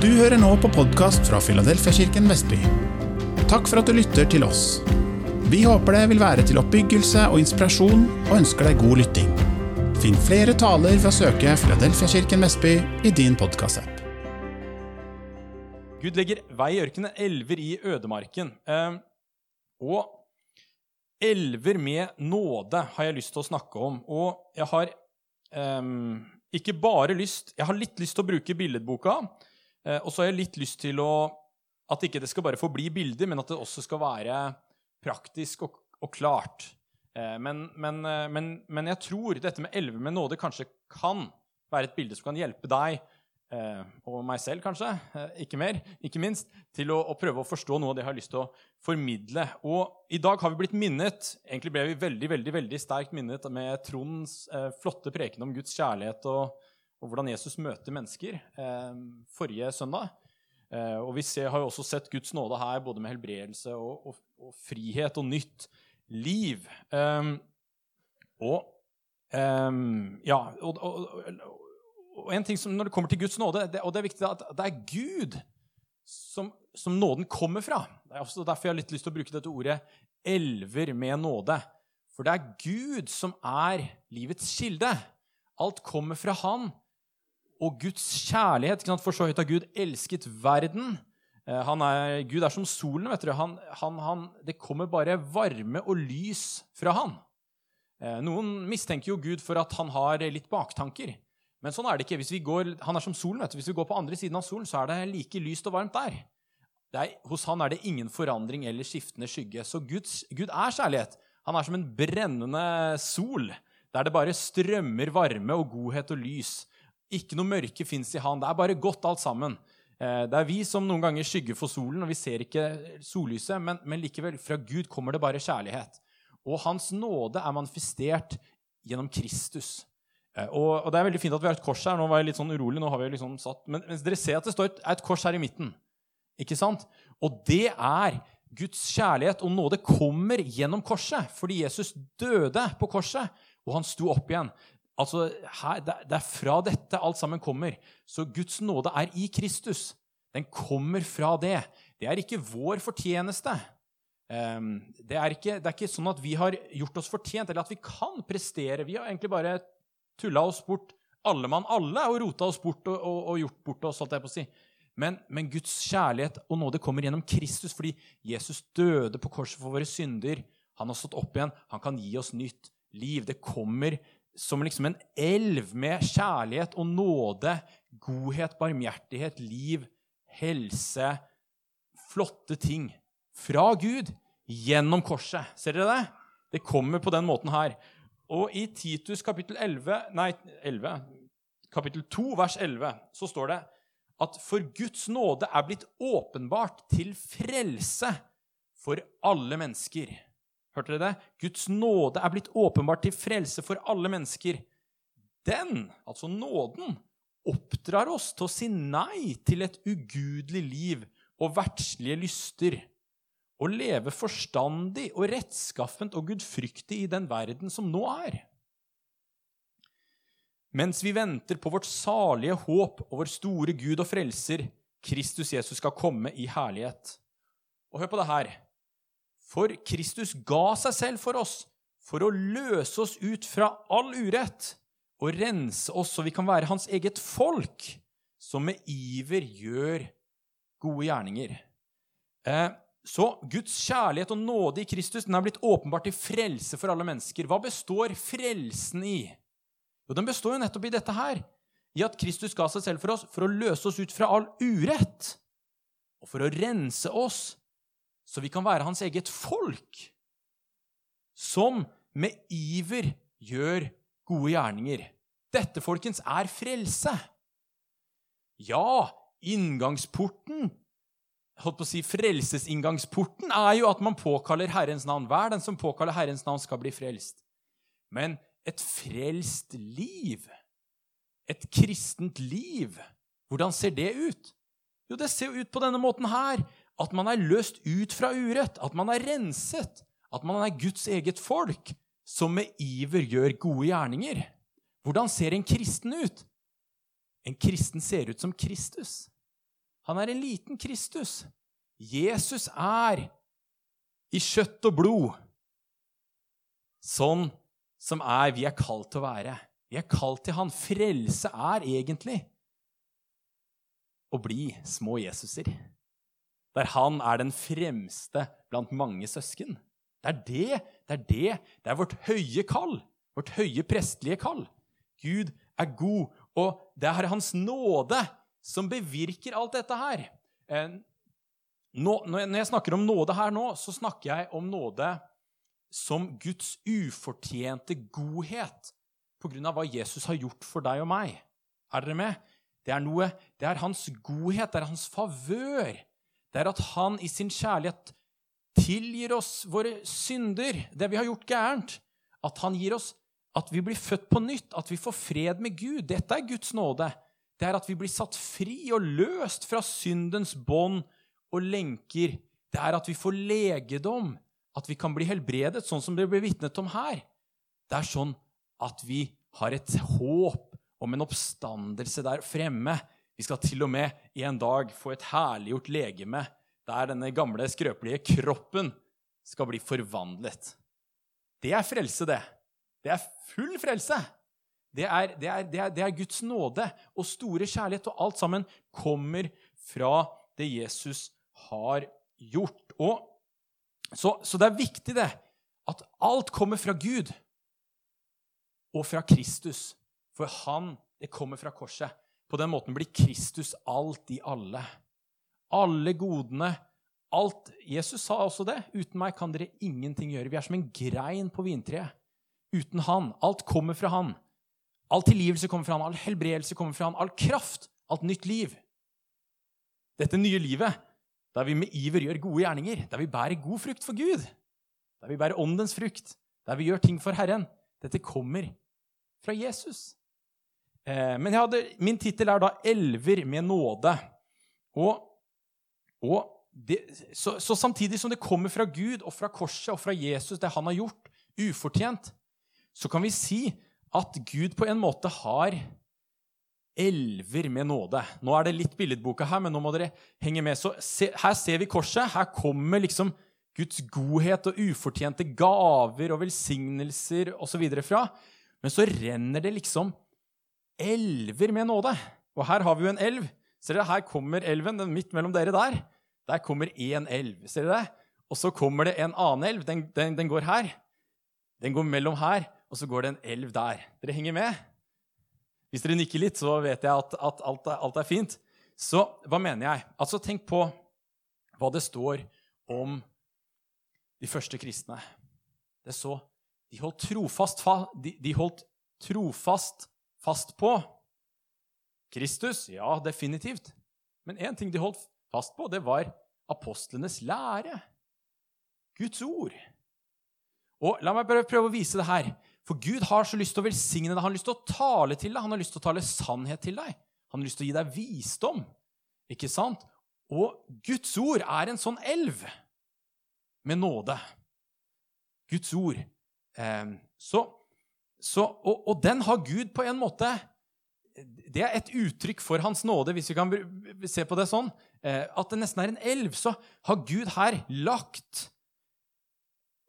Du hører nå på podkast fra Filadelfiakirken Vestby. Takk for at du lytter til oss. Vi håper det vil være til oppbyggelse og inspirasjon, og ønsker deg god lytting. Finn flere taler ved å søke Filadelfiakirken Vestby i din podkastapp. Gud legger vei i ørkenen, elver i ødemarken. Eh, og elver med nåde har jeg lyst til å snakke om. Og jeg har um, ikke bare lyst Jeg har litt lyst til å bruke billedboka. Eh, og så har jeg litt lyst til å At ikke det skal bare forbli bilder, men at det også skal være praktisk og, og klart. Eh, men, men, eh, men, men, jeg tror dette med elleve med nåde kanskje kan være et bilde som kan hjelpe deg og meg selv, kanskje, ikke mer, ikke minst, til å, å, prøve å forstå noe av det jeg har lyst til å formidle. Og i dag har vi blitt minnet Egentlig ble vi veldig veldig, veldig sterkt minnet med Tronds flotte preken om Guds kjærlighet og, og hvordan Jesus møter mennesker eh, forrige søndag. Eh, og Vi ser, har jo også sett Guds nåde her, både med helbredelse og, og, og frihet og nytt liv. Eh, og Ja, og, og, en ting som når det kommer til Guds nåde, det, og det er viktig at det er Gud som, som nåden kommer fra. Det er også derfor jeg har litt lyst til å bruke dette ordet 'elver med nåde'. For det er Gud som er livets kilde. Alt kommer fra Han. Og Guds kjærlighet For så høyt har Gud elsket verden. Eh, er, Gud er som solen. vet du. Han, han, han, det kommer bare varme og lys fra han. Eh, noen mistenker jo Gud for at han har litt baktanker. Men sånn er det ikke. Går, han er som solen. vet du. Hvis vi går på andre siden av solen, så er det like lyst og varmt der. Er, hos han er det ingen forandring eller skiftende skygge. Så Guds, Gud er kjærlighet. Han er som en brennende sol, der det bare strømmer varme og godhet og lys. Ikke noe mørke fins i han. Det er bare godt, alt sammen. Eh, det er vi som noen ganger skygger for solen, og vi ser ikke sollyset, men, men likevel, fra Gud kommer det bare kjærlighet. Og Hans nåde er manifestert gjennom Kristus. Eh, og, og, Det er veldig fint at vi har et kors her. Nå var jeg litt sånn urolig. nå har vi liksom satt, Men, dere ser at det står et, et kors her i midten. Ikke sant? Og det er Guds kjærlighet og nåde kommer gjennom korset. Fordi Jesus døde på korset, og han sto opp igjen. Altså, her, Det er fra dette alt sammen kommer. Så Guds nåde er i Kristus. Den kommer fra det. Det er ikke vår fortjeneste. Ehm, det er, ikke, det er ikke sånn at vi har gjort oss fortjent, eller at vi kan prestere. Vi har egentlig bare tulla oss bort, alle mann alle, og rota oss bort og, og, og gjort bort oss. holdt jeg på å si. Men, men, Guds kjærlighet og nåde kommer gjennom Kristus, fordi Jesus døde på korset for våre synder. Han har stått opp igjen. Han kan gi oss nytt liv. Det kommer som liksom en elv med kjærlighet og nåde, godhet, barmhjertighet, liv, helse Flotte ting fra Gud gjennom korset. Ser dere det? Det kommer på den måten her. Og i Titus kapittel 11, nei, 11, kapittel 2, vers 11, så står det at for Guds nåde er blitt åpenbart til frelse for alle mennesker. Hørte dere det? Guds nåde er blitt åpenbart til frelse for alle mennesker. Den, altså nåden, oppdrar oss til å si nei til et ugudelig liv og verdslige lyster, og leve forstandig og rettskaffent og gudfryktig i den verden som nå er. Mens vi venter på vårt salige håp og vår store Gud og frelser, Kristus Jesus skal komme i herlighet. Og hør på det her. For Kristus ga seg selv for oss, for å løse oss ut fra all urett og rense oss så vi kan være hans eget folk, som med iver gjør gode gjerninger. Eh, så Guds kjærlighet og nåde i Kristus den er blitt åpenbart til frelse for alle mennesker. Hva består frelsen i? Jo, Den består jo nettopp i dette her. I at Kristus ga seg selv for oss for å løse oss ut fra all urett. Og for å rense oss så vi kan være hans eget folk, som med iver gjør gode gjerninger. Dette, folkens, er frelse. Ja, inngangsporten holdt på å si, Frelsesinngangsporten er jo at man påkaller Herrens navn. Hver den som påkaller Herrens navn, skal bli frelst. Men et frelst liv, et kristent liv, hvordan ser det ut? Jo, det ser jo ut på denne måten her. At man er løst ut fra urett, at man er renset, at man er Guds eget folk, som med iver gjør gode gjerninger. Hvordan ser en kristen ut? En kristen ser ut som Kristus. Han er en liten Kristus. Jesus er i kjøtt og blod sånn som er vi er kalt til å være. Vi er kalt til han. Frelse er egentlig å bli små Jesuser. Der han er den fremste blant mange søsken. Det er det, det er det. Det er vårt høye kall. Vårt høye prestelige kall. Gud er god, og det er Hans nåde som bevirker alt dette her. Eh, nå, når jeg snakker om nåde her nå, så snakker jeg om nåde som Guds ufortjente godhet av hva Jesus har gjort for deg og meg. Er dere med? Det er noe, det er hans godhet, det er hans favør. Det er at han i sin kjærlighet tilgir oss våre synder, det vi har gjort gærent. At han gir oss at vi blir født på nytt, at vi får fred med Gud. Dette er Guds nåde. Det er at vi blir satt fri og løst fra syndens bånd og lenker. Det er at vi får legedom, at vi kan bli helbredet, sånn som det blir vitnet om her. Det er sånn at vi har et håp om en oppstandelse der fremme. Vi skal til og med en dag få et herliggjort legeme der denne gamle, skrøpelige kroppen skal bli forvandlet. Det er frelse, det. Det er full frelse. Det er, det, er, det, er, det er, Guds nåde og store kjærlighet, og alt sammen kommer fra det Jesus har gjort. Og, så, så det er viktig, det, at alt kommer fra Gud og fra Kristus. For han, det kommer fra korset. På den måten blir Kristus alt i alle. Alle godene, alt Jesus sa også det. Uten meg kan dere ingenting gjøre. Vi er som en grein på vintreet. Uten han. Alt kommer fra han. All tilgivelse kommer fra han, all helbredelse kommer fra han, all kraft, alt nytt liv. Dette nye livet, der vi med iver gjør gode gjerninger, der vi bærer god frukt for Gud, der vi bærer åndens frukt, der vi gjør ting for Herren, dette kommer fra Jesus. Eh, men hadde, min tittel er da 'Elver med nåde'. Og, og det, så, så, samtidig som det kommer fra Gud og fra korset og fra Jesus, det han har gjort, ufortjent, så kan vi si at Gud på en måte har elver med nåde. Nå er det litt billedboka her, men nå må dere henge med. Så se, Her ser vi korset. Her kommer liksom Guds godhet og ufortjente gaver og velsignelser osv. fra. Men så renner det liksom elver med nåde. Og her har vi jo en elv. Ser dere, Her kommer elven, den midt mellom dere der. Der kommer én elv. Ser dere det? Og så kommer det en annen elv. Den, den, den, går her. Den går mellom her, og så går det en elv der. Dere henger med? Hvis dere nikker litt, så vet jeg at, at alt, er, alt, er, fint. Så hva mener jeg? Altså, Tenk på hva det står om de første kristne. Det så De holdt trofast, de, de holdt trofast fast på Kristus. Ja, definitivt. Men én ting de holdt fast på, det var apostlenes lære. Guds ord. Og La meg bare prøve å vise det her. For Gud har så lyst til å velsigne deg. Han har lyst til å tale til deg. Han har lyst til å tale sannhet til deg. Han har lyst til å gi deg visdom. Ikke sant? Og Guds ord er en sånn elv med nåde. Guds ord. Eh, så, så, og, og, den har Gud på en måte Det er et uttrykk for Hans nåde, hvis vi kan se på det sånn. Eh, at det nesten er en elv. Så har Gud her lagt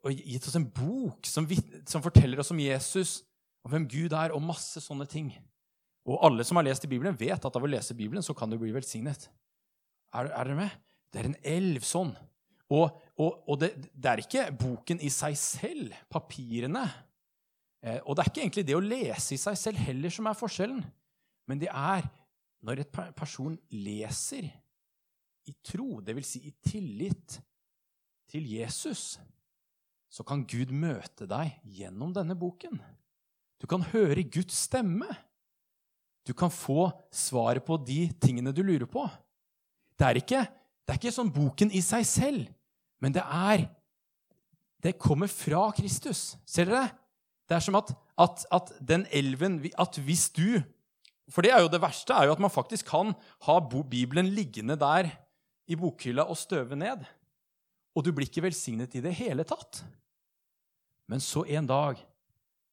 og gitt oss en bok som, som, forteller oss om Jesus, og hvem Gud er, og masse sånne ting. Og alle som har lest i Bibelen, vet at av å lese Bibelen så kan du bli velsignet. Er, er dere med? Det er en elv sånn. Og, og, og det, det, er ikke boken i seg selv, papirene. Eh, og det er ikke egentlig det å lese i seg selv heller som er forskjellen. Men det er når et person leser i tro, dvs. Si i tillit til Jesus, så kan Gud møte deg gjennom denne boken. Du kan høre Guds stemme. Du kan få svaret på de tingene du lurer på. Det er ikke, det er ikke sånn boken i seg selv, men det er Det kommer fra Kristus. Ser dere? Det er som at, at, at den elven At hvis du For det er jo det verste, er jo at man faktisk kan ha Bibelen liggende der i bokhylla og støve ned. Og du blir ikke velsignet i det hele tatt. Men så en dag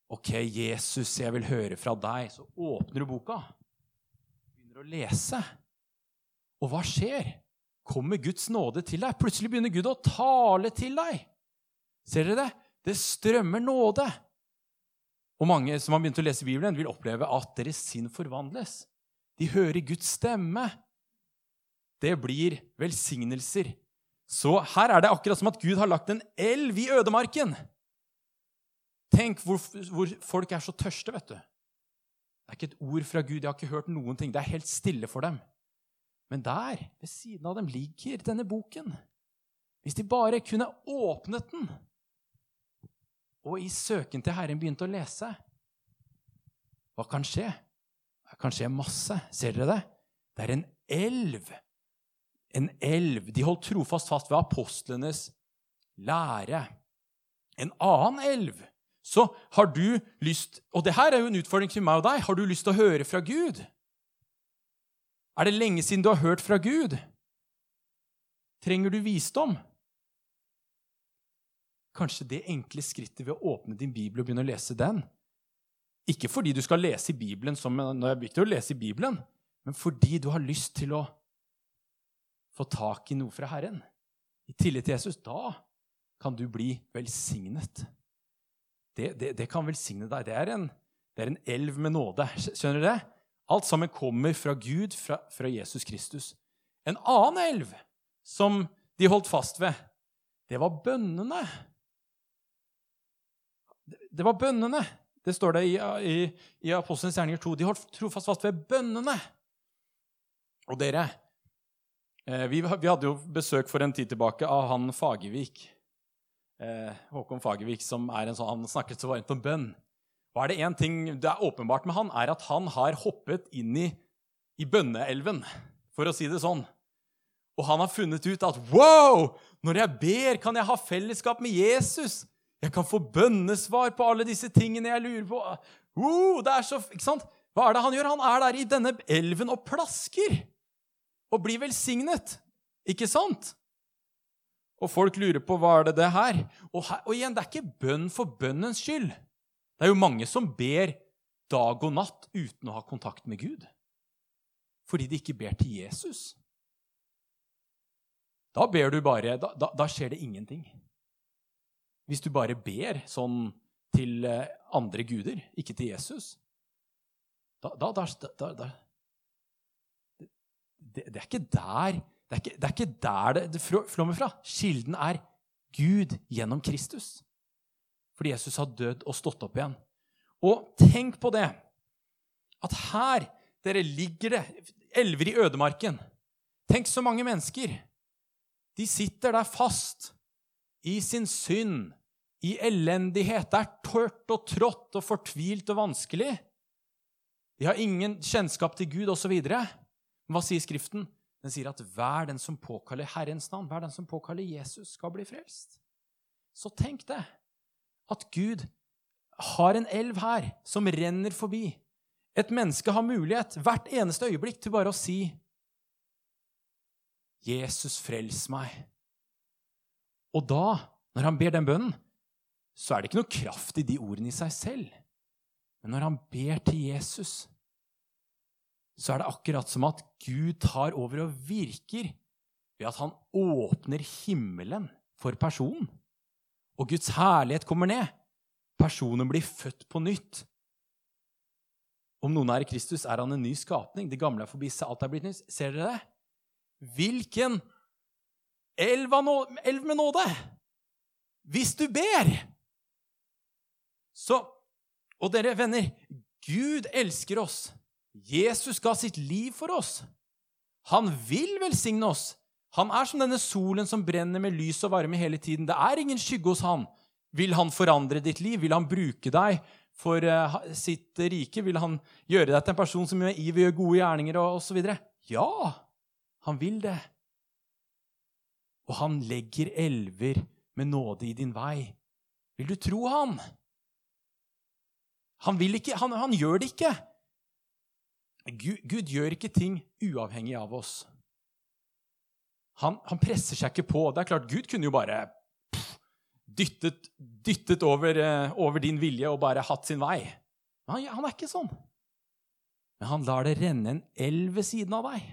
Ok, Jesus, jeg vil høre fra deg. Så åpner du boka, begynner å lese. Og hva skjer? Kommer Guds nåde til deg? Plutselig begynner Gud å tale til deg. Ser dere det? Det strømmer nåde. Og mange som har begynt å lese Bibelen, vil oppleve at deres sinn forvandles. De hører Guds stemme. Det blir velsignelser. Så her er det akkurat som at Gud har lagt en elv i ødemarken. Tenk hvor, hvor folk er så tørste, vet du. Det er ikke et ord fra Gud. Jeg har ikke hørt noen ting. Det er helt stille for dem. Men der, ved siden av dem, ligger denne boken. Hvis de bare kunne åpnet den, og i søken til Herren begynte å lese Hva kan skje? Det kan skje masse. Ser dere det? Det er en elv. En elv. De holdt trofast fast ved apostlenes lære. En annen elv så har du lyst Og det her er jo en utfordring til meg og deg. Har du lyst til å høre fra Gud? Er det lenge siden du har hørt fra Gud? Trenger du visdom? Kanskje det enkle skrittet ved å åpne din bibel og begynne å lese den. Ikke fordi du skal lese i Bibelen som det er viktig å lese i Bibelen, men fordi du har lyst til å få tak i noe fra Herren. I tillit til Jesus. Da kan du bli velsignet det, det, det kan velsigne deg. Det er, en, det er, en, elv med nåde. Skjønner du det? Alt sammen kommer fra Gud, fra, fra Jesus Kristus. En annen elv som de holdt fast ved, det var bønnene. Det var bønnene. Det står det i, i, i Apostelens gjerninger 2. De holdt trofast fast ved bønnene. Og dere, eh, vi, vi hadde jo besøk for en tid tilbake av han Fagervik eh, Håkon Fagervik, som er en sånn, han snakket så varmt om bønn. Og er det én ting det er åpenbart med han, er at han har hoppet inn i, i bønneelven, for å si det sånn. Og han har funnet ut at wow! Når jeg ber, kan jeg ha fellesskap med Jesus. Jeg kan få bønnesvar på alle disse tingene jeg lurer på. Oh, det er så, ikke sant? Hva er det han gjør? Han er der i denne elven og plasker. Og blir velsignet. Ikke sant? Og folk lurer på hva er det det her og, her, og igjen, det er ikke bønn for bønnens skyld. Det er jo mange som ber dag og natt uten å ha kontakt med Gud. Fordi de ikke ber til Jesus. Da ber du bare Da, da, da skjer det ingenting. Hvis du bare ber sånn til eh, andre guder, ikke til Jesus Da, da, da det, det, er ikke der det er ikke, det er ikke der det, det flommer fra. Kilden er Gud gjennom Kristus. Fordi Jesus har dødd og stått opp igjen. Og tenk på det, at her dere ligger det elver i ødemarken. Tenk så mange mennesker. De sitter der fast i sin synd, i elendighet. Det er tørt og trått og fortvilt og vanskelig. De har ingen kjennskap til Gud osv. Hva sier Skriften? Den sier at hver den som påkaller Herrens navn, hver den som påkaller Jesus, skal bli frelst. Så tenk det, at Gud har en elv her som renner forbi. Et menneske har mulighet hvert eneste øyeblikk til bare å si Jesus, frels meg. Og da, når han ber den bønnen, så er det ikke noe kraft i de ordene i seg selv. Men når han ber til Jesus, så er det akkurat som at Gud tar over og virker ved at han åpner himmelen for personen. Og Guds herlighet kommer ned. Personen blir født på nytt. Om noen er i Kristus, er han en ny skapning. Det gamle er forbi, alt er blitt nytt. Ser dere det? Hvilken elv, elv med nåde! Hvis du ber! Så Og dere venner, Gud elsker oss Jesus ga sitt liv for oss. Han vil velsigne oss. Han er som denne solen som brenner med lys og varme hele tiden. Det er ingen skygge hos han. Vil han forandre ditt liv? Vil han bruke deg for uh, sitt rike? Vil han gjøre deg til en person som med iver gjør gode gjerninger og osv.? Ja, han vil det. Og han legger elver med nåde i din vei. Vil du tro han? Han, ikke, han, han gjør det ikke. Gud, Gud, gjør ikke ting uavhengig av oss. Han, han, presser seg ikke på. Det er klart, Gud kunne jo bare pff, dyttet, dyttet over, uh, over, din vilje og bare hatt sin vei. Han, han, er ikke sånn. Men han lar det renne en elv ved siden av deg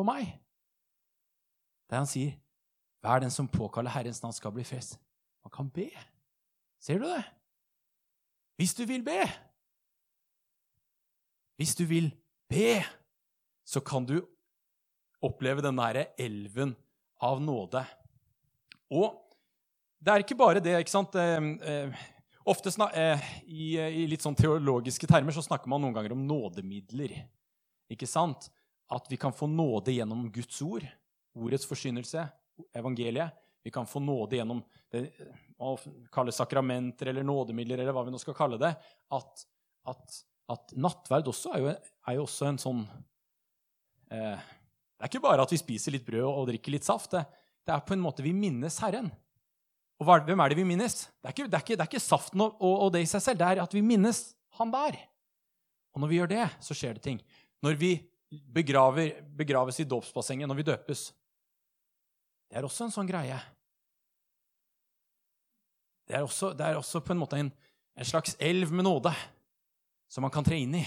og meg. der han sier 'Vær den som påkaller Herrens navn, skal bli frelst. Man kan be. Ser du det? Hvis du vil be. Hvis du vil be, så kan du oppleve den derre elven av nåde. Og det er ikke bare det, ikke sant? Eh, eh, ofte eh, i, i, litt sånn teologiske termer så snakker man noen ganger om nådemidler. Ikke sant? At vi kan få nåde gjennom Guds ord, ordets forsynelse, evangeliet. Vi kan få nåde gjennom det å kalle sakramenter eller nådemidler, eller hva vi nå skal kalle det. At, at, at nattverd også er jo, er jo, også en sånn eh, Det er ikke bare at vi spiser litt brød og drikker litt saft. Det, det er på en måte vi minnes Herren. Og hva, hvem er det vi minnes? Det er ikke, det er ikke, det er ikke saften og, og, og, det i seg selv. Det er at vi minnes han der. Og når vi gjør det, så skjer det ting. Når vi begraver, begraves i dåpsbassenget, når vi døpes Det er også en sånn greie. Det er også, det er også på en måte en, en, slags elv med nåde som man kan tre inn i.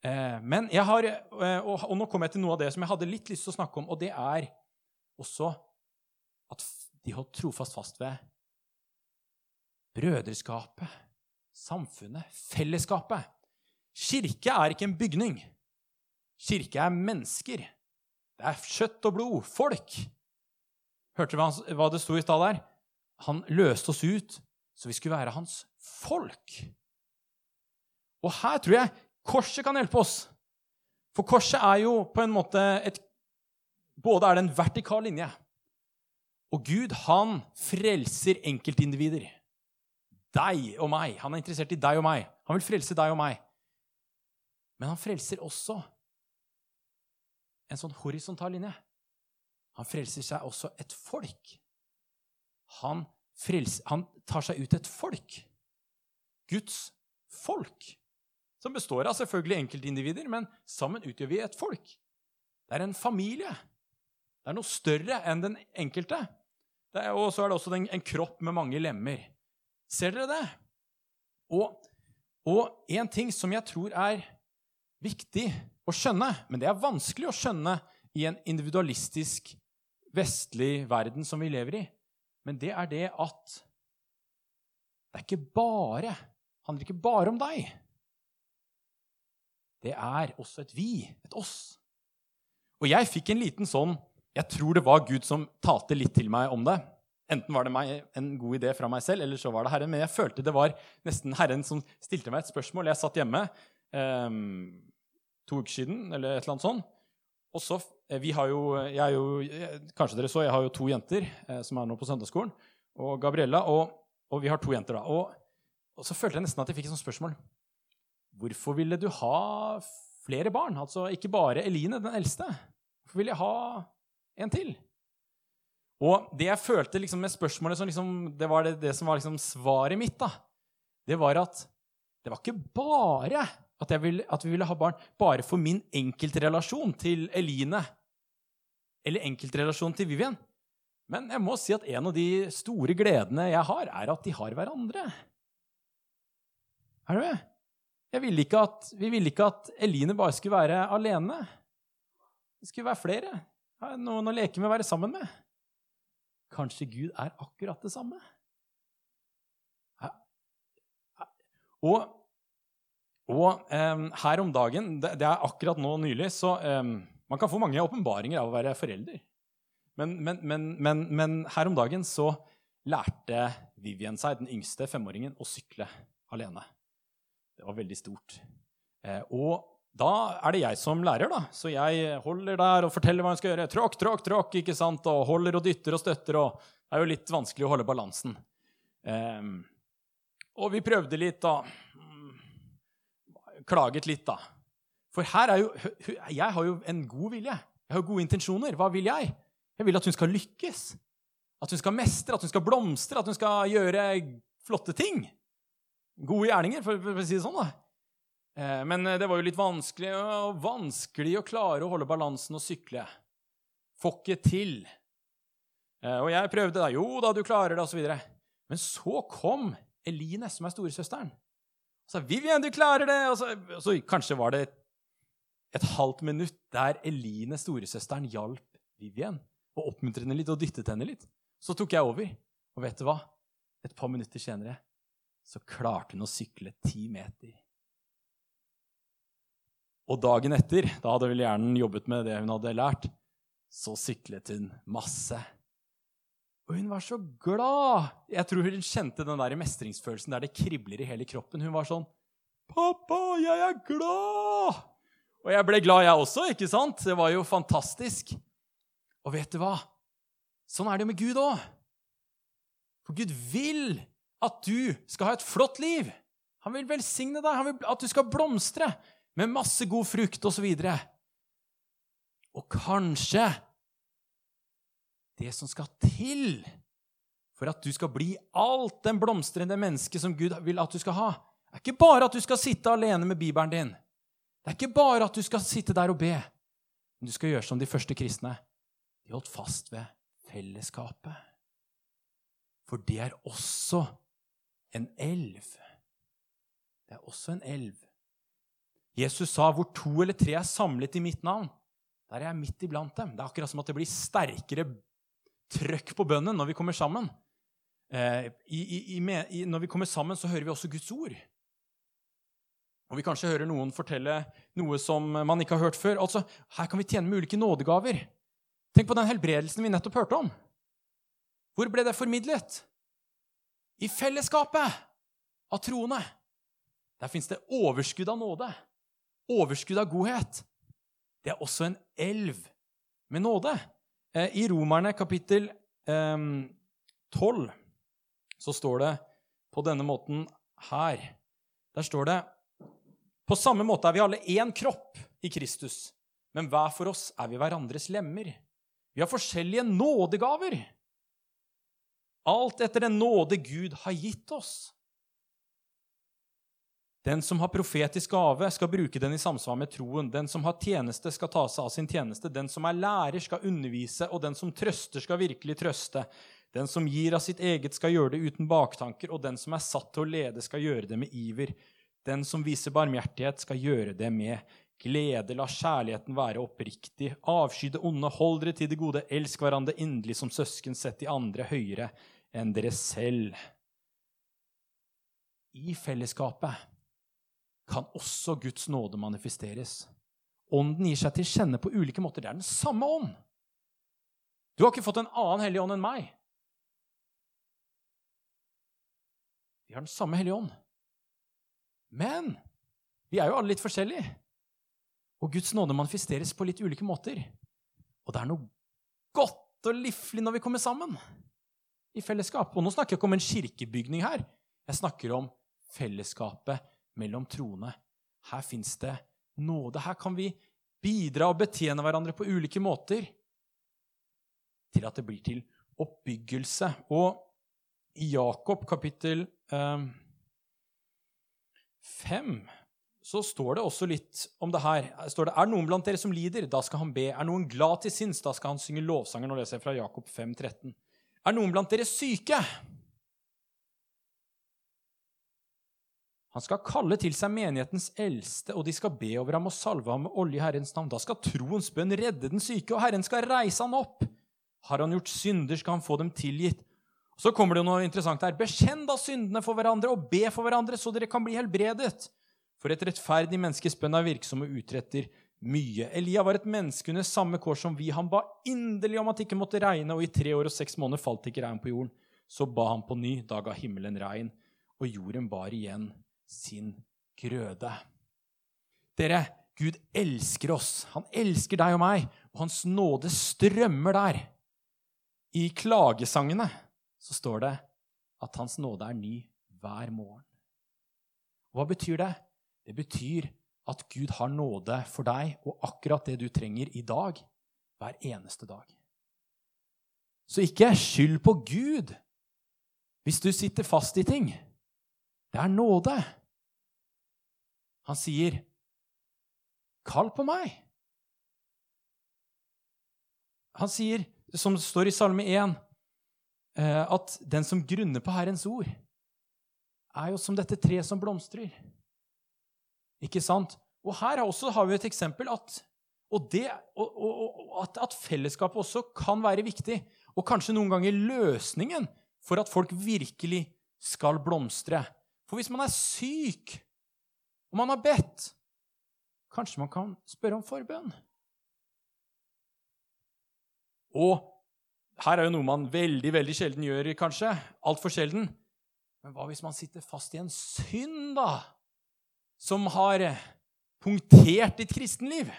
Eh, men jeg har, eh, og, og nå kommer jeg til noe av det som jeg hadde litt lyst til å snakke om, og det er også at de holdt trofast fast ved brødreskapet, samfunnet, fellesskapet. Kirke er ikke en bygning. Kirke er mennesker. Det er kjøtt og blod, folk. Hørte du hva det sto i stad der? Han løste oss ut så vi skulle være hans folk. Og her tror jeg korset kan hjelpe oss. For korset er jo på en måte et Både er det en vertikal linje og Gud, han frelser enkeltindivider. Deg og meg. Han er interessert i deg og meg. Han vil frelse deg og meg. Men han frelser også en sånn horisontal linje. Han frelser seg også et folk. Han, frelser, han tar seg ut et folk. Guds folk. Som består av selvfølgelig enkeltindivider, men sammen utgjør vi et folk. Det er en familie. Det er noe større enn den enkelte. Og så er det også en, en, kropp med mange lemmer. Ser dere det? Og, og en ting som jeg tror er viktig å skjønne, men det er vanskelig å skjønne i en individualistisk, vestlig verden som vi lever i, men det er det at det er ikke bare handler ikke bare om deg. Det er også et vi, et oss. Og jeg fikk en liten sånn jeg tror det var Gud som talte litt til meg om det. Enten var det meg, en god idé fra meg selv, eller så var det Herren. Men jeg følte det var nesten Herren som stilte meg et spørsmål. Jeg satt hjemme eh, to uker siden, eller et eller annet sånt. Og så, vi har jo, jeg jo, Kanskje dere så, jeg har jo to jenter eh, som er nå på søndagsskolen. Og Gabriella. Og, og vi har to jenter, da. Og, og, så følte jeg nesten at jeg fikk et sånt spørsmål. Hvorfor ville du ha flere barn? Altså ikke bare Eline, den eldste. Hvorfor ville jeg ha en til. Og det jeg følte liksom med spørsmålet som liksom, Det var det, det som var liksom svaret mitt. da, Det var at det var ikke bare at, vil, at vi ville ha barn bare for min enkeltrelasjon til Eline eller enkeltrelasjon til Vivian. Men jeg må si at en av de store gledene jeg har, er at de har hverandre. Er du med? Vil at, vi ville ikke at Eline bare skulle være alene. Det skulle være flere noen å leke med, være sammen med. Kanskje Gud er akkurat det samme? Og, og um, her om dagen, det, det, er akkurat nå nylig, så um, Man kan få mange åpenbaringer av å være forelder. Men, men, men, men, her om dagen så lærte Vivian seg, den yngste femåringen, å sykle alene. Det var veldig stort. Eh, og da er det jeg som lærer, da. Så jeg holder der og forteller hva hun skal gjøre. Tråkk, tråkk, tråkk, ikke sant? Og holder og dytter og støtter. og Det er jo litt vanskelig å holde balansen. Um, og vi prøvde litt, da. Klaget litt, da. For her er jo Jeg har jo en god vilje. Jeg har gode intensjoner. Hva vil jeg? Jeg vil at hun skal lykkes. At hun skal mestre, at hun skal blomstre, at hun skal gjøre flotte ting. Gode gjerninger, for å si det sånn. da. Eh, men eh, det var jo litt vanskelig, vanskelig å klare å holde balansen og sykle. Får ikke til. Eh, og jeg prøvde da. Jo da, du klarer det, osv. Men så kom Eline, som er storesøsteren. Sa 'Vivian, du klarer det!' Og så, og så kanskje var det et, et halvt minutt der Eline, storesøsteren, hjalp Vivian og oppmuntret henne litt og dyttet henne litt. Så tok jeg over. Og vet du hva? Et par minutter senere så klarte hun å sykle ti meter. Og dagen etter, da hadde vel hjernen jobbet med det hun hadde lært, så syklet hun masse. Og hun var så glad! Jeg tror hun kjente den der mestringsfølelsen der det kribler i hele kroppen. Hun var sånn 'Pappa, jeg er glad!' Og jeg ble glad, jeg også, ikke sant? Det var jo fantastisk. Og vet du hva? Sånn er det jo med Gud òg. For Gud vil at du skal ha et flott liv. Han vil velsigne deg, han vil at du skal blomstre med masse god frukt osv. Og, så og kanskje det som skal til for at du skal bli alt den blomstrende mennesket som Gud vil at du skal ha, det er ikke bare at du skal sitte alene med bibelen din. Det er ikke bare at du skal sitte der og be. Men du skal gjøre som de første kristne. De holdt fast ved fellesskapet. For det er også en elv. Det er også en elv. Jesus sa, 'Hvor to eller tre er samlet i mitt navn, der er jeg midt iblant dem.' Det er akkurat som at det blir sterkere trøkk på bønnen når vi kommer sammen. Eh, i, i, i, når vi kommer sammen, så hører vi også Guds ord. Og vi kanskje hører noen fortelle noe som man ikke har hørt før. Altså, Her kan vi tjene med ulike nådegaver. Tenk på den helbredelsen vi nettopp hørte om. Hvor ble det formidlet? I fellesskapet av troende. Der fins det overskudd av nåde. Overskudd av godhet. Det er også en elv med nåde. Eh, I Romerne kapittel eh, 12 så står det på denne måten her. Der står det På samme måte er vi alle én kropp i Kristus, men hver for oss er vi hverandres lemmer. Vi har forskjellige nådegaver. Alt etter den nåde Gud har gitt oss. Den som har profetisk gave, skal bruke den i samsvar med troen. Den som har tjeneste, skal ta seg av sin tjeneste. Den som er lærer, skal undervise, og den som trøster, skal virkelig trøste. Den som gir av sitt eget, skal gjøre det uten baktanker, og den som er satt til å lede, skal gjøre det med iver. Den som viser barmhjertighet, skal gjøre det med glede. La kjærligheten være oppriktig. Avsky det onde, hold dere til det gode. Elsk hverandre inderlig som søsken. Sett de andre høyere enn dere selv. I fellesskapet kan også Guds nåde manifesteres. Ånden gir seg til kjenne på ulike måter. Det er den samme ånd. Du har ikke fått en annen hellig ånd enn meg. Vi har den samme hellige ånd. Men vi er jo alle litt forskjellige. Og Guds nåde manifesteres på litt ulike måter. Og det er noe godt og liflig når vi kommer sammen i fellesskap. Og nå snakker jeg ikke om en kirkebygning her. Jeg snakker om fellesskapet mellom troende. Her fins det nåde. Her kan vi bidra og betjene hverandre på ulike måter til at det blir til oppbyggelse. Og i Jakob kapittel eh, 5 så står det også litt om det her. Står det, er noen blant dere som lider, da skal han be. Er noen glad til sinns, da skal han synge lovsanger. Nå leser jeg fra Jakob 5, 13. Er noen blant dere syke? Han skal kalle til seg menighetens eldste, og de skal be over ham og salve ham med olje i Herrens navn. Da skal troens bønn redde den syke, og Herren skal reise han opp. Har han gjort synder, skal han få dem tilgitt. Så kommer det noe interessant her. Bekjenn da syndene for hverandre og be for hverandre, så dere kan bli helbredet. For et rettferdig menneskes bønn er virksom og utretter mye. Elia var et menneske under samme kår som vi. Han ba inderlig om at det ikke måtte regne, og i tre år og seks måneder falt ikke regn på jorden. Så ba han på ny. Da ga himmelen regn, og jorden bar igjen sin grøde. Dere, Gud elsker oss. Han elsker deg og meg, og hans nåde strømmer der. I klagesangene så står det at hans nåde er ny hver morgen. Hva betyr det? Det betyr at Gud har nåde for deg og akkurat det du trenger i dag, hver eneste dag. Så ikke skyld på Gud hvis du sitter fast i ting. Det er nåde. Han sier, 'Kall på meg'. Han sier, som det står i Salme 1, eh, at den som grunner på Herrens ord, er jo som dette treet som blomstrer. Ikke sant? Og her også har vi et eksempel at Og, det, og, og, at, at fellesskapet også kan være viktig. Og kanskje noen ganger løsningen for at folk virkelig skal blomstre. For hvis man er syk, og man har bedt, kanskje man kan spørre om forbønn. Og her er jo noe man veldig veldig sjelden gjør, kanskje. Altfor sjelden. Men hva hvis man sitter fast i en synd, da? Som har punktert ditt kristenliv?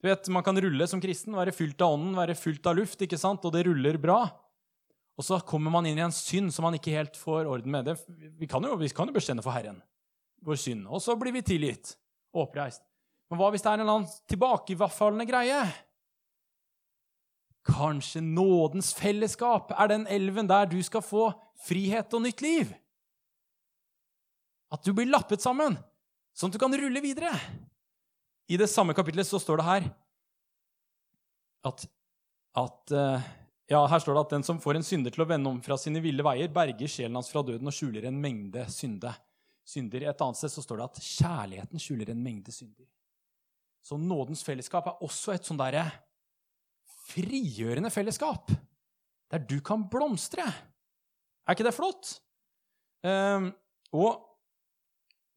Du vet, Man kan rulle som kristen, være fylt av ånden, være fylt av luft, ikke sant? og det ruller bra. Og så kommer man inn i en synd som man ikke helt får orden med. Det, vi, kan jo, vi kan jo bestemme for Herren vår synd, og så blir vi tilgitt og oppreist. Men hva hvis det er en eller annen tilbakefallende greie? Kanskje nådens fellesskap er den elven der du skal få frihet og nytt liv? At du blir lappet sammen, sånn at du kan rulle videre. I det samme kapitlet så står det her at, at eh, ja, her står det at den som får en synder til å vende om fra sine ville veier, berger sjelen hans fra døden og skjuler en mengde synde. Synder. Et annet sted så står det at kjærligheten skjuler en mengde synder. Så nådens fellesskap er også et sånn derre frigjørende fellesskap, der du kan blomstre. Er ikke det flott? Um, og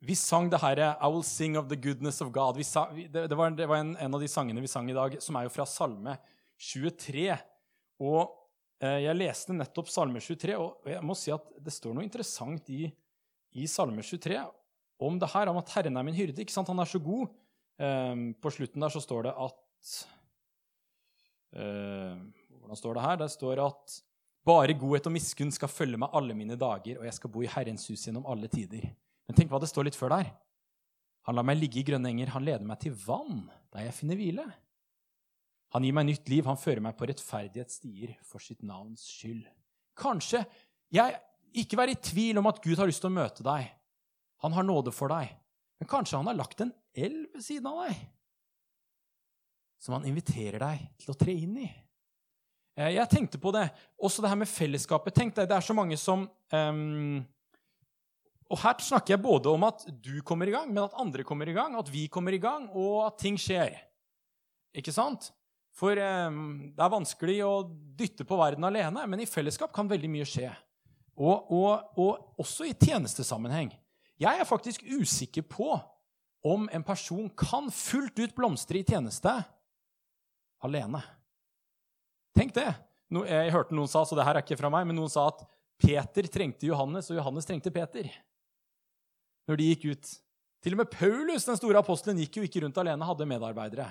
vi sang det her I will sing of the goodness of God. Sa, det, det, var, det var en, en, av de sangene vi sang i dag, som er jo fra Salme 23. Og eh, jeg leste nettopp Salme 23, og jeg må si at det står noe interessant i, i Salme 23 om det her, om at Herren er min hyrde. ikke sant? Han er så god. Um, på slutten der så står det at uh, Hvordan står det her? Det står at bare godhet og miskunn skal følge meg alle mine dager, og jeg skal bo i Herrens hus gjennom alle tider. Men tenk hva det står litt før der. Han lar meg ligge i grønne enger, han leder meg til vann, der jeg finner hvile. Han gir meg nytt liv, han fører meg på rettferdighetsstier for sitt navns skyld. Kanskje jeg ikke vær i tvil om at Gud har lyst til å møte deg. Han har nåde for deg. Men kanskje han har lagt en elv ved siden av deg som han inviterer deg til å tre inn i. Eh, jeg tenkte på det, også det her med fellesskapet. Tenk deg, Det er så mange som um, og her snakker jeg både om at du kommer i gang, men at andre kommer i gang, at vi kommer i gang, og at ting skjer. Ikke sant? For um, det er vanskelig å dytte på verden alene, men i fellesskap kan veldig mye skje. Og, og, og også i tjenestesammenheng. Jeg er faktisk usikker på om en person kan fullt ut blomstre i tjeneste alene. Tenk det. Jeg hørte noen sa, så det her er ikke fra meg, men noen sa at Peter trengte Johannes, og Johannes trengte Peter når de gikk ut. Til og med Paulus, den store apostelen, gikk jo ikke rundt alene, hadde medarbeidere.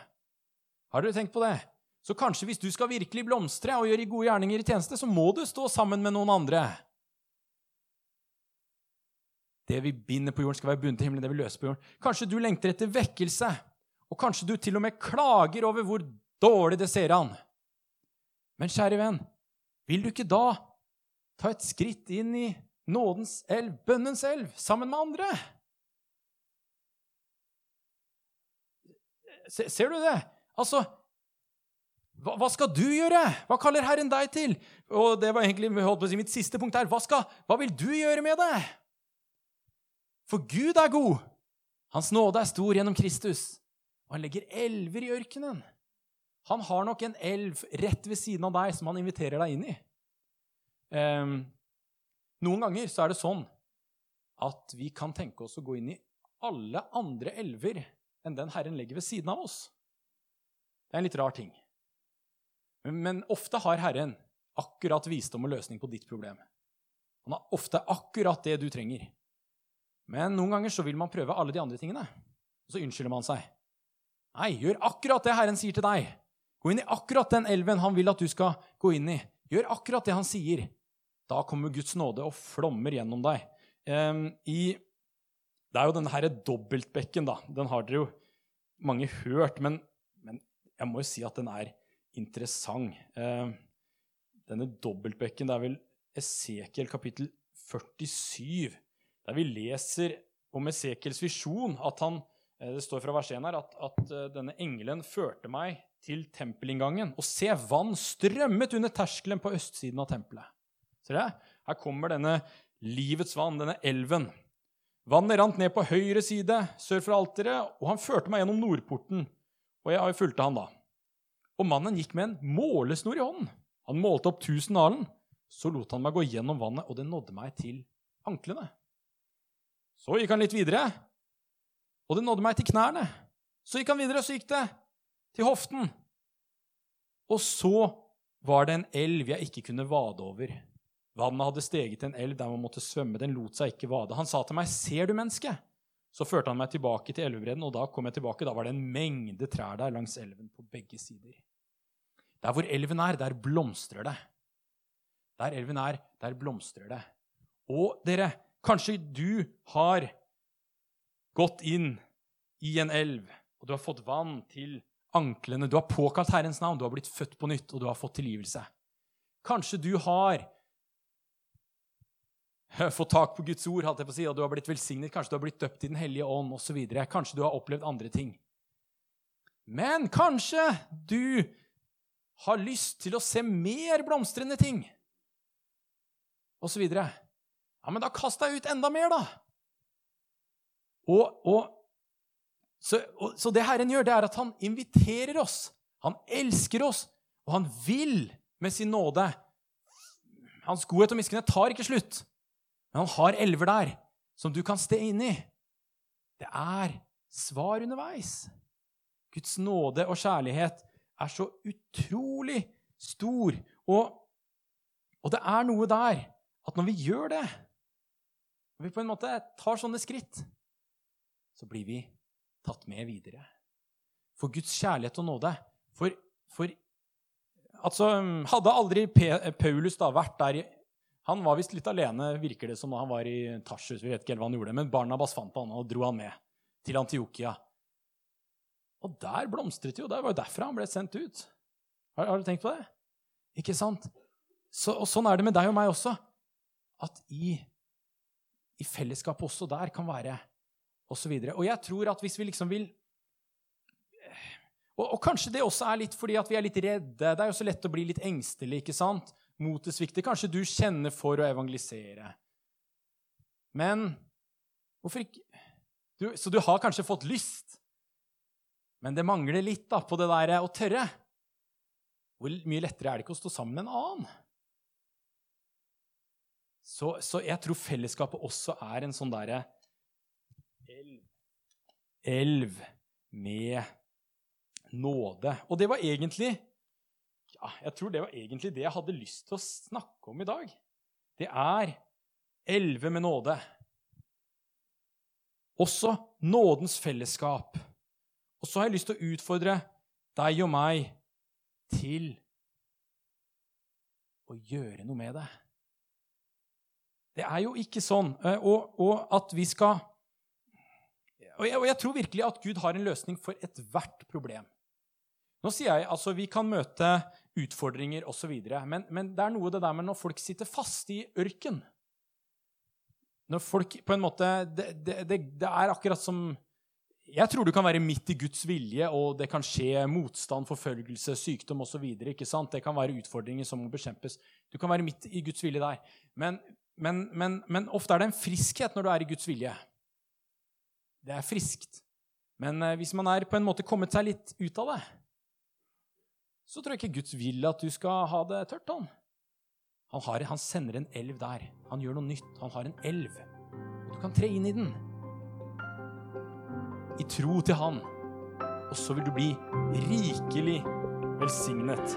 Har dere tenkt på det? Så kanskje hvis du skal virkelig blomstre og gjøre gode gjerninger i tjeneste, så må du stå sammen med noen andre. Det vi binder på jorden, skal være bundet til himmelen. det vi løser på jorden. Kanskje du lengter etter vekkelse, og kanskje du til og med klager over hvor dårlig det ser an. Men kjære venn, vil du ikke da ta et skritt inn i nådens elv, bønnens elv, sammen med andre. Se, ser du det? Altså hva, hva, skal du gjøre? Hva kaller Herren deg til? Og det var egentlig si, mitt siste punkt her. Hva, skal, hva vil du gjøre med det? For Gud er god. Hans nåde er stor gjennom Kristus. Og han legger elver i ørkenen. Han har nok en elv rett ved siden av deg som han inviterer deg inn i. Um, noen ganger så er det sånn at vi kan tenke oss å gå inn i alle andre elver enn den Herren legger ved siden av oss. Det er en litt rar ting. Men, ofte har Herren akkurat visdom og løsning på ditt problem. Han har ofte akkurat det du trenger. Men noen ganger så vil man prøve alle de andre tingene. Og så unnskylder man seg. Nei, gjør akkurat det Herren sier til deg. Gå inn i akkurat den elven han vil at du skal gå inn i. Gjør akkurat det han sier. Da kommer Guds nåde og flommer gjennom deg. I, det er jo denne her dobbeltbekken, da. Den har dere jo mange hørt, men, men jeg må jo si at den er interessant. denne dobbeltbekken, det er vel Esekiel kapittel 47, der vi leser om Esekiels visjon, at han eh, Det står fra vers 1 her at, at eh, denne engelen førte meg til tempelinngangen, og se, vann strømmet under terskelen på østsiden av tempelet. Ser dere? Her kommer denne livets vann, denne elven. Vannet rant ned på høyre side sør for alteret, og han førte meg gjennom nordporten Og jeg fulgte han da. Og mannen gikk med en målesnor i hånden. Han målte opp 1000 alen. Så lot han meg gå gjennom vannet, og det nådde meg til anklene. Så gikk han litt videre, og det nådde meg til knærne. Så gikk han videre, så gikk det til hoften. Og så var det en elv jeg ikke kunne vade over. Vannet hadde steget til en elv der man måtte svømme. Den lot seg ikke vade. Han sa til meg, 'Ser du, menneske?' Så førte han meg tilbake til elvebredden, og da kom jeg tilbake. Da var det en mengde trær der langs elven på begge sider. Der hvor elven er, der blomstrer det. Der elven er, der blomstrer det. Og dere, kanskje du har gått inn i en elv, og du har fått vann til anklene. Du har påkalt Herrens navn, du har blitt født på nytt, og du har fått tilgivelse. Kanskje du har fått tak på Guds ord, holdt jeg på å si, og du har blitt velsignet. Kanskje du har blitt døpt i Den hellige ånd osv. Kanskje du har opplevd andre ting. Men kanskje du har lyst til å se mer blomstrende ting osv. Ja, men da kast deg ut enda mer, da. Og, og, så, og, så det Herren gjør, det er at han inviterer oss. Han elsker oss, og han vil med sin nåde Hans godhet og miskunnhet tar ikke slutt. Men han har elver der som du kan ste inn i. Det er svar underveis. Guds nåde og kjærlighet er så utrolig stor. Og, og det er noe der at når vi gjør det, når vi på en måte tar sånne skritt, så blir vi tatt med videre. For Guds kjærlighet og nåde For, for altså, hadde aldri Paulus da vært der Han var visst litt alene, virker det som, da han var i Tarsus. Vi vet ikke helt hva han gjorde, Men Barnabas fant han og dro han med til Antiokia. Og der blomstret jo. Det var jo derfra han ble sendt ut. Har, har du tenkt på det? Ikke sant? Så, og sånn er det med deg og meg også. At i, i fellesskapet også der kan være. Og, og jeg tror at hvis vi liksom vil og, og, kanskje det også er litt fordi at vi er litt redde. Det er jo så lett å bli litt engstelig. ikke sant? Motet svikter. Kanskje du kjenner for å evangelisere. Men hvorfor ikke du, Så du har kanskje fått lyst, men det mangler litt da, på det der å tørre. Hvor mye lettere er det ikke å stå sammen med en annen? Så, så jeg tror fellesskapet også er en sånn derre elv. elv med nåde. Og det var egentlig ja, jeg tror det var egentlig det jeg hadde lyst til å snakke om i dag. Det er elve med nåde. Også nådens fellesskap. Og så har jeg lyst til å utfordre deg og meg til å gjøre noe med det. Det er jo ikke sånn. Eh, og, og at vi skal og jeg, og jeg, tror virkelig at Gud har en løsning for ethvert problem. Nå sier jeg altså vi kan møte utfordringer osv., men, men det er noe det der med når folk sitter fast i ørken Når folk på en måte Det, det, det, det er akkurat som jeg tror du kan være midt i Guds vilje, og det kan skje motstand, forfølgelse, sykdom osv. Det kan være utfordringer som må bekjempes. Du kan være midt i Guds vilje der. Men, men, men, men ofte er det en friskhet når du er i Guds vilje. Det er friskt. Men eh, hvis man er på en måte kommet seg litt ut av det, så tror jeg ikke Guds vil at du skal ha det tørt. Han, han, har, han sender en elv der. Han gjør noe nytt. Han har en elv. Du kan tre inn i den. I tro til Han. Og så vil du bli rikelig velsignet.